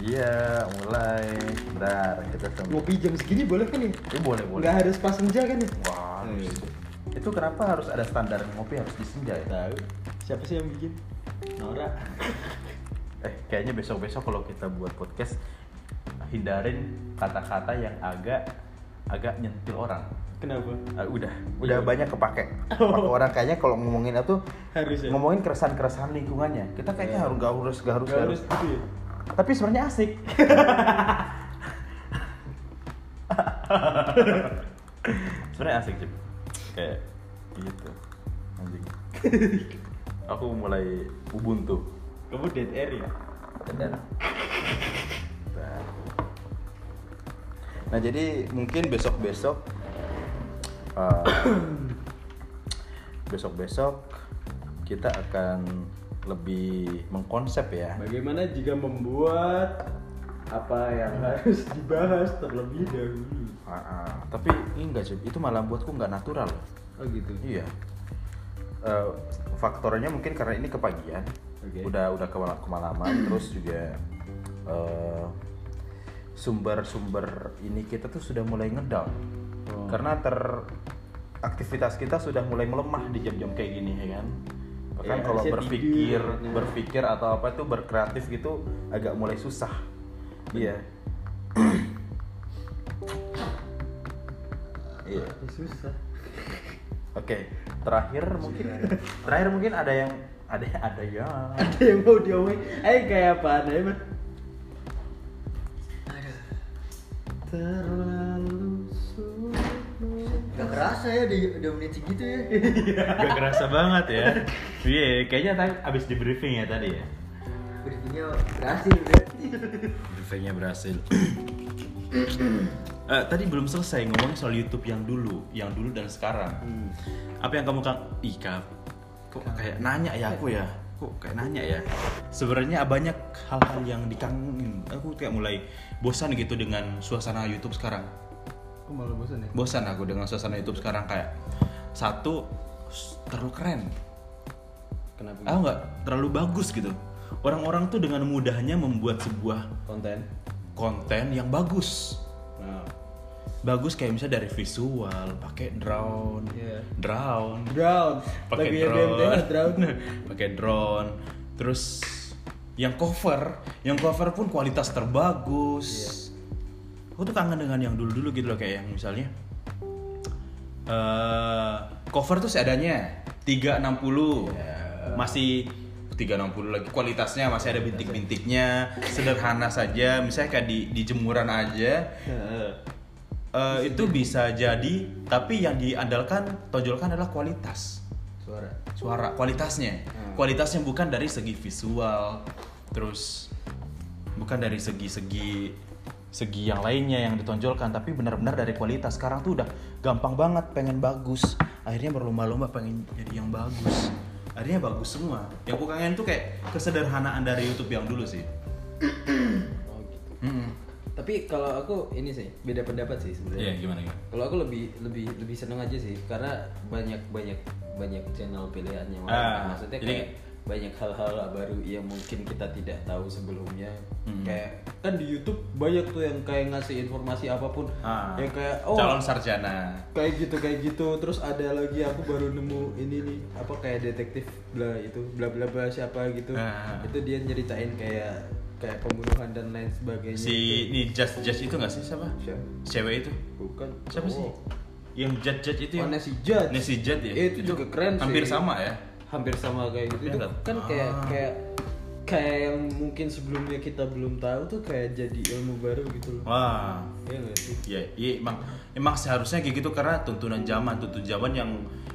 Iya mulai. Bentar kita tunggu. Ngopi jam segini boleh kan nih? ini boleh boleh. Nggak harus pas senja kan nih? wah Iya. itu kenapa harus ada standar ngopi harus di senja ya? Tahu. Siapa sih yang bikin? Nora. [LAUGHS] Eh, kayaknya besok-besok kalau kita buat podcast hindarin kata-kata yang agak agak nyentil orang. Kenapa? Ah, udah, udah Iya. banyak kepake. Kepake orang kayaknya kalau ngomongin itu Harus ya? ngomongin keresahan-keresahan lingkungannya. Kita kayaknya Iya. harus gak harus gak harus, Nggak gak harus gitu ya? Tapi sebenarnya asik. [LAUGHS] sebenarnya asik Cip. Kayak gitu. Anjing. [LAUGHS] Aku mulai ubuntu. Kamu dead air ya? Benar. Nah jadi mungkin besok-besok uh, [COUGHS] besok-besok kita akan lebih mengkonsep ya. Bagaimana jika membuat apa yang harus dibahas terlebih dahulu? Ah, ah. Tapi ini enggak sih, itu malah buatku nggak natural. Oh gitu. Iya. Eh, faktornya mungkin karena ini kepagian, Oke. udah udah kemala- kemalaman, [CLEARS THROAT] terus juga eh, sumber-sumber ini kita tuh sudah mulai ngedown Oh. karena ter aktivitas kita sudah mulai melemah di jam-jam kayak gini ya kan. Bahkan Ya, kalau berpikir, tidur, nah. berpikir atau apa itu berkreatif gitu agak mulai susah. Iya. Iya. Ya, susah. Oke, terakhir mungkin terakhir mungkin ada yang ada ada yang Ada yang mau diomongin? Ayo kayak apa? Ada yang Aduh. terlalu sulit. Gak kerasa ya udah, udah menit segitu ya. gak kerasa banget ya. Iya, kayaknya tadi abis di briefing ya tadi ya. Briefingnya berhasil. Briefingnya berhasil. Eh, tadi belum selesai ngomongin soal YouTube yang dulu, yang dulu dan sekarang. Hmm. Apa yang kamu kan? Ih, Kak, kok kayak nanya ya aku ya? Kok kayak nanya ya? Sebenarnya banyak hal-hal yang dikangenin. Aku kayak mulai bosan gitu dengan suasana YouTube sekarang. Kok malah bosan ya? bosan aku dengan suasana YouTube sekarang kayak satu terlalu keren Kenapa? aku nggak terlalu bagus gitu orang-orang tuh dengan mudahnya membuat sebuah konten. konten yang bagus Nah. bagus kayak misalnya dari visual pakai drone Iya. drone Drone. pakai drone drone. pakai drone terus yang cover yang cover pun kualitas terbagus Iya. aku tuh kangen dengan yang dulu-dulu gitu loh kayak yang misalnya eh cover tuh seadanya 360 Iya. masih 360 lagi. Kualitasnya masih ada bintik-bintiknya sederhana saja. Misalnya kayak di, di jemuran aja. Eh, itu bisa jadi tapi yang diandalkan tonjolkan adalah kualitas. Suara. suara kualitasnya. Hmm. kualitasnya bukan dari segi visual terus bukan dari segi-segi segi yang lainnya yang ditonjolkan tapi benar-benar dari kualitas. Sekarang tuh udah gampang banget pengen bagus. Akhirnya berlomba-lomba pengen jadi yang bagus akhirnya bagus semua yang aku kangen tuh kayak kesederhanaan dari YouTube yang dulu sih Oh gitu. Mm-mm. Tapi kalau aku ini sih beda pendapat sih sebenarnya. Iya, gimana gimana Kalau aku lebih lebih lebih seneng aja sih karena banyak banyak banyak channel pilihannya orang. Ah, Maksudnya jadi kayak banyak hal-hal baru yang mungkin kita tidak tahu sebelumnya Hmm. kayak kan di YouTube banyak tuh yang kayak ngasih informasi apa pun Ah, yang kayak oh calon sarjana kayak gitu kayak gitu terus ada lagi aku baru nemu ini nih apa kayak detektif bla itu bla bla bla siapa gitu Ah. itu dia nyeritain kayak kayak pembunuhan dan lain sebagainya si ini judge judge itu nggak sih siapa Siapa? cewek itu bukan siapa sih cowok. yang judge judge itu Oh, yang Nancy Judge. Nancy Judge ya Itu juga keren hampir sih. sama ya hampir sama kayak gitu Iya itu kan kayak Ah. kayak kayak yang mungkin sebelumnya kita belum tahu tuh kayak jadi ilmu baru gitu loh wah ya nggak sih Ya, iya emang emang seharusnya kayak gitu karena tuntunan zaman, tuntunan zaman yang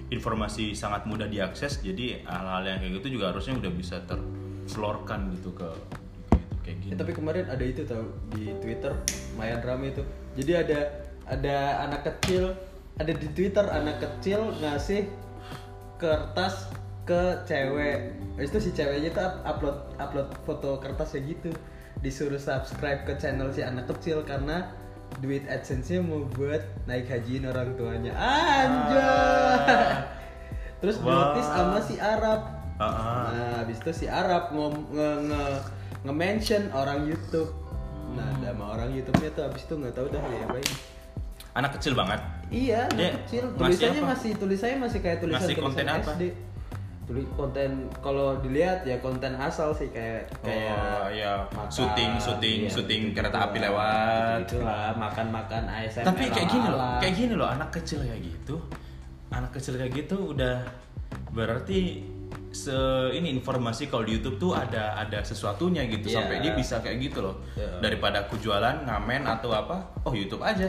informasi sangat mudah diakses, jadi hal-hal yang kayak gitu juga harusnya udah bisa terflorkan gitu ke gitu, kayak Ya, gini. tapi kemarin ada itu tau di Twitter lumayan rame itu. Jadi ada ada anak kecil ada di Twitter anak kecil ngasih kertas ke cewek. Habis itu si ceweknya tuh up- upload upload foto kertasnya gitu. Disuruh subscribe ke channel si anak kecil karena duit AdSense-nya mau buat naik hajiin orang tuanya. Anjay. Ah. Terus notice sama si Arab. Ah, ah. Nah, habis itu si Arab ngom, nge, nge, nge-mention orang YouTube. Nah, Hmm. nama orang YouTube-nya tuh habis itu nggak tahu dah ya apa Anak kecil banget. Iya, anak Dia kecil. Tulisannya masih tulisannya masih kayak tulisan Ngasih tulisan konten apa? Tulis konten kalau dilihat ya konten asal sih kayak kayak Oh, ya, makan, syuting, syuting, iya, syuting gitu-gitu kereta api lewat. gitu lah, makan-makan ASMR. Tapi kayak gini loh, kayak gini loh anak kecil kayak gitu. Anak kecil kayak gitu udah berarti se ini informasi kalau di YouTube tuh ada ada sesuatunya gitu Iya. sampai dia bisa kayak gitu loh. Iya. Daripada aku jualan ngamen atau apa, oh YouTube aja.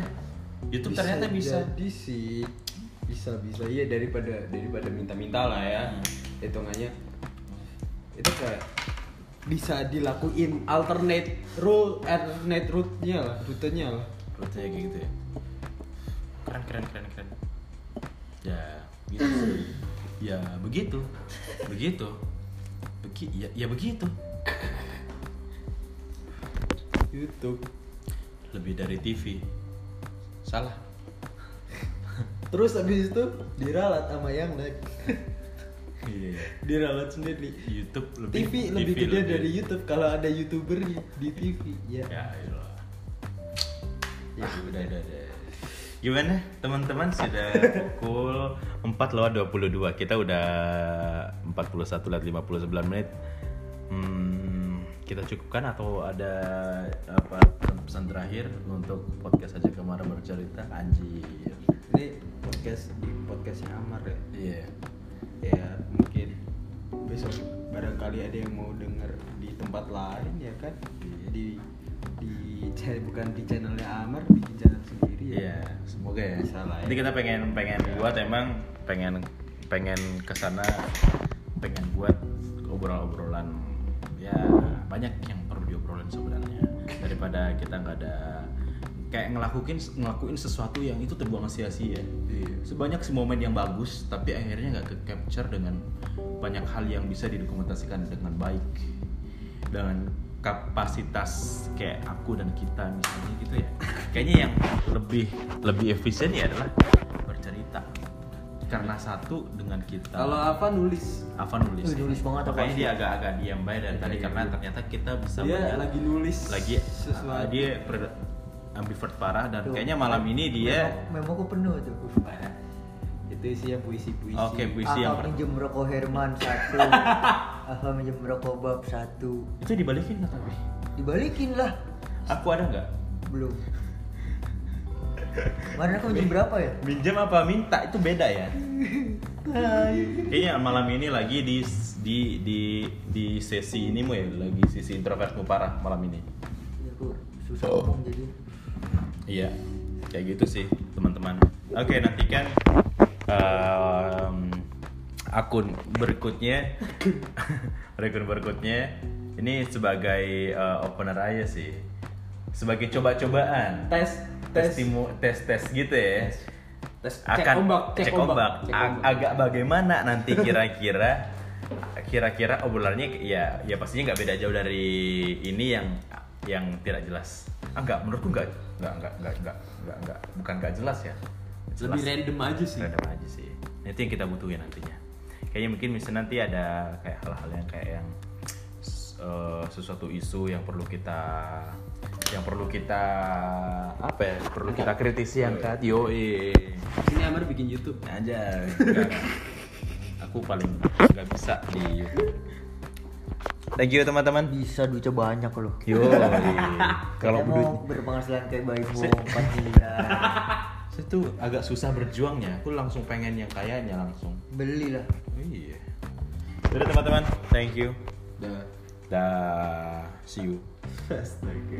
YouTube ternyata bisa. jadi sih bisa bisa iya daripada daripada minta-minta lah ya Hmm. Hitungannya itu kayak bisa dilakuin alternate rule alternate route-nya lah rutenya lah Rutenya kayak gitu ya. Keren keren keren keren. Ya, gitu sih. Ya begitu. Begitu. Begi ya, ya begitu. YouTube Lebih dari TV. Salah. terus habis itu diralat sama yang naik Iya. diralat sendiri. YouTube lebih TV lebih gede dari YouTube. Kalau ada youtuber di, di TV ya. Ya, iyalah. ya udah udah udah. Gimana? Teman-teman sudah pukul 4 lewat 22 Kita udah 41 lewat 59 menit. Hmm, Kita cukupkan atau ada apa pesan terakhir untuk podcast aja kemarin bercerita? Anjir. Ini podcast di podcastnya Amar ya? Iya ya mungkin besok barangkali ada yang mau denger di tempat lain ya kan? Di di cha- bukan di channelnya Amar bikin channel sendiri ya. Iya, semoga ya. Bisa lah ya. Kita pengen pengen buat emang pengen pengen ke sana pengen buat obrolan-obrolan ya banyak yang perlu diobrolin sebenarnya. [LAUGHS] Daripada kita nggak ada kayak ngelakuin ngelakuin sesuatu yang itu terbuang sia-sia. Iya. Sebanyak si momen yang bagus tapi akhirnya nggak ke capture dengan banyak hal yang bisa didokumentasikan dengan baik dengan kapasitas kayak aku dan kita misalnya gitu ya kayaknya yang lebih lebih efisien ya adalah bercerita karena satu dengan kita kalau apa nulis Ava nulis nulis banget Ava. makanya dia agak-agak diam baik dari tadi Iya, karena iya. ternyata kita bisa dia lagi nulis lagi sesuatu uh, dia per- ambivert parah dan Tuh. kayaknya malam ini dia Memo aku penuh tuh. Parah. [LAUGHS] itu isinya puisi-puisi Oke, puisi yang minjem rokok Herman satu. [LAUGHS] Apa minjem rokok Bab satu. itu dibalikin nggak tapi Dibalikin lah. aku ada nggak Belum. [LAUGHS] Kemarin aku minjem berapa ya? minjem apa minta itu beda ya kayaknya malam ini lagi di di di di sesi ini mu ya lagi sisi introvertmu parah malam ini Ya, aku susah Oh. ngomong jadi. Iya, kayak gitu sih teman-teman. Oke, nantikan em, akun berikutnya, [LAUGHS] akun berikutnya. Ini sebagai eh, opener aja sih, sebagai coba-cobaan, tes tes tes timu, tes tes gitu ya. tes cek Akan ombak cek ombak. cek Ag- ombak. agak bagaimana nanti [LAUGHS] kira-kira, kira-kira obrolannya ya, ya pastinya nggak beda jauh dari ini yang yang tidak jelas. Ah, enggak, menurutku enggak, enggak, enggak, enggak, enggak, enggak, enggak, bukan enggak jelas ya. Jelas. lebih random aja sih Random aja sih. Nah, Itu yang kita butuhin nantinya. kayaknya mungkin misalnya nanti ada kayak hal-hal yang kayak yang eh, sesuatu isu yang perlu kita yang perlu kita apa ya perlu kita kritisi angkat yo Sini Amar bikin YouTube. aja [LAUGHS] aku paling nggak bisa di YouTube thank you teman-teman Bisa duitnya banyak loh. yo [LAUGHS] kalau duit mau berpenghasilan kayak Bayi Se- 4 miliar. [LAUGHS] saya tuh agak susah berjuangnya aku langsung pengen yang kayaknya langsung Beli lah. iya Udah teman-teman thank you Dah. dah see you [LAUGHS] Astaga.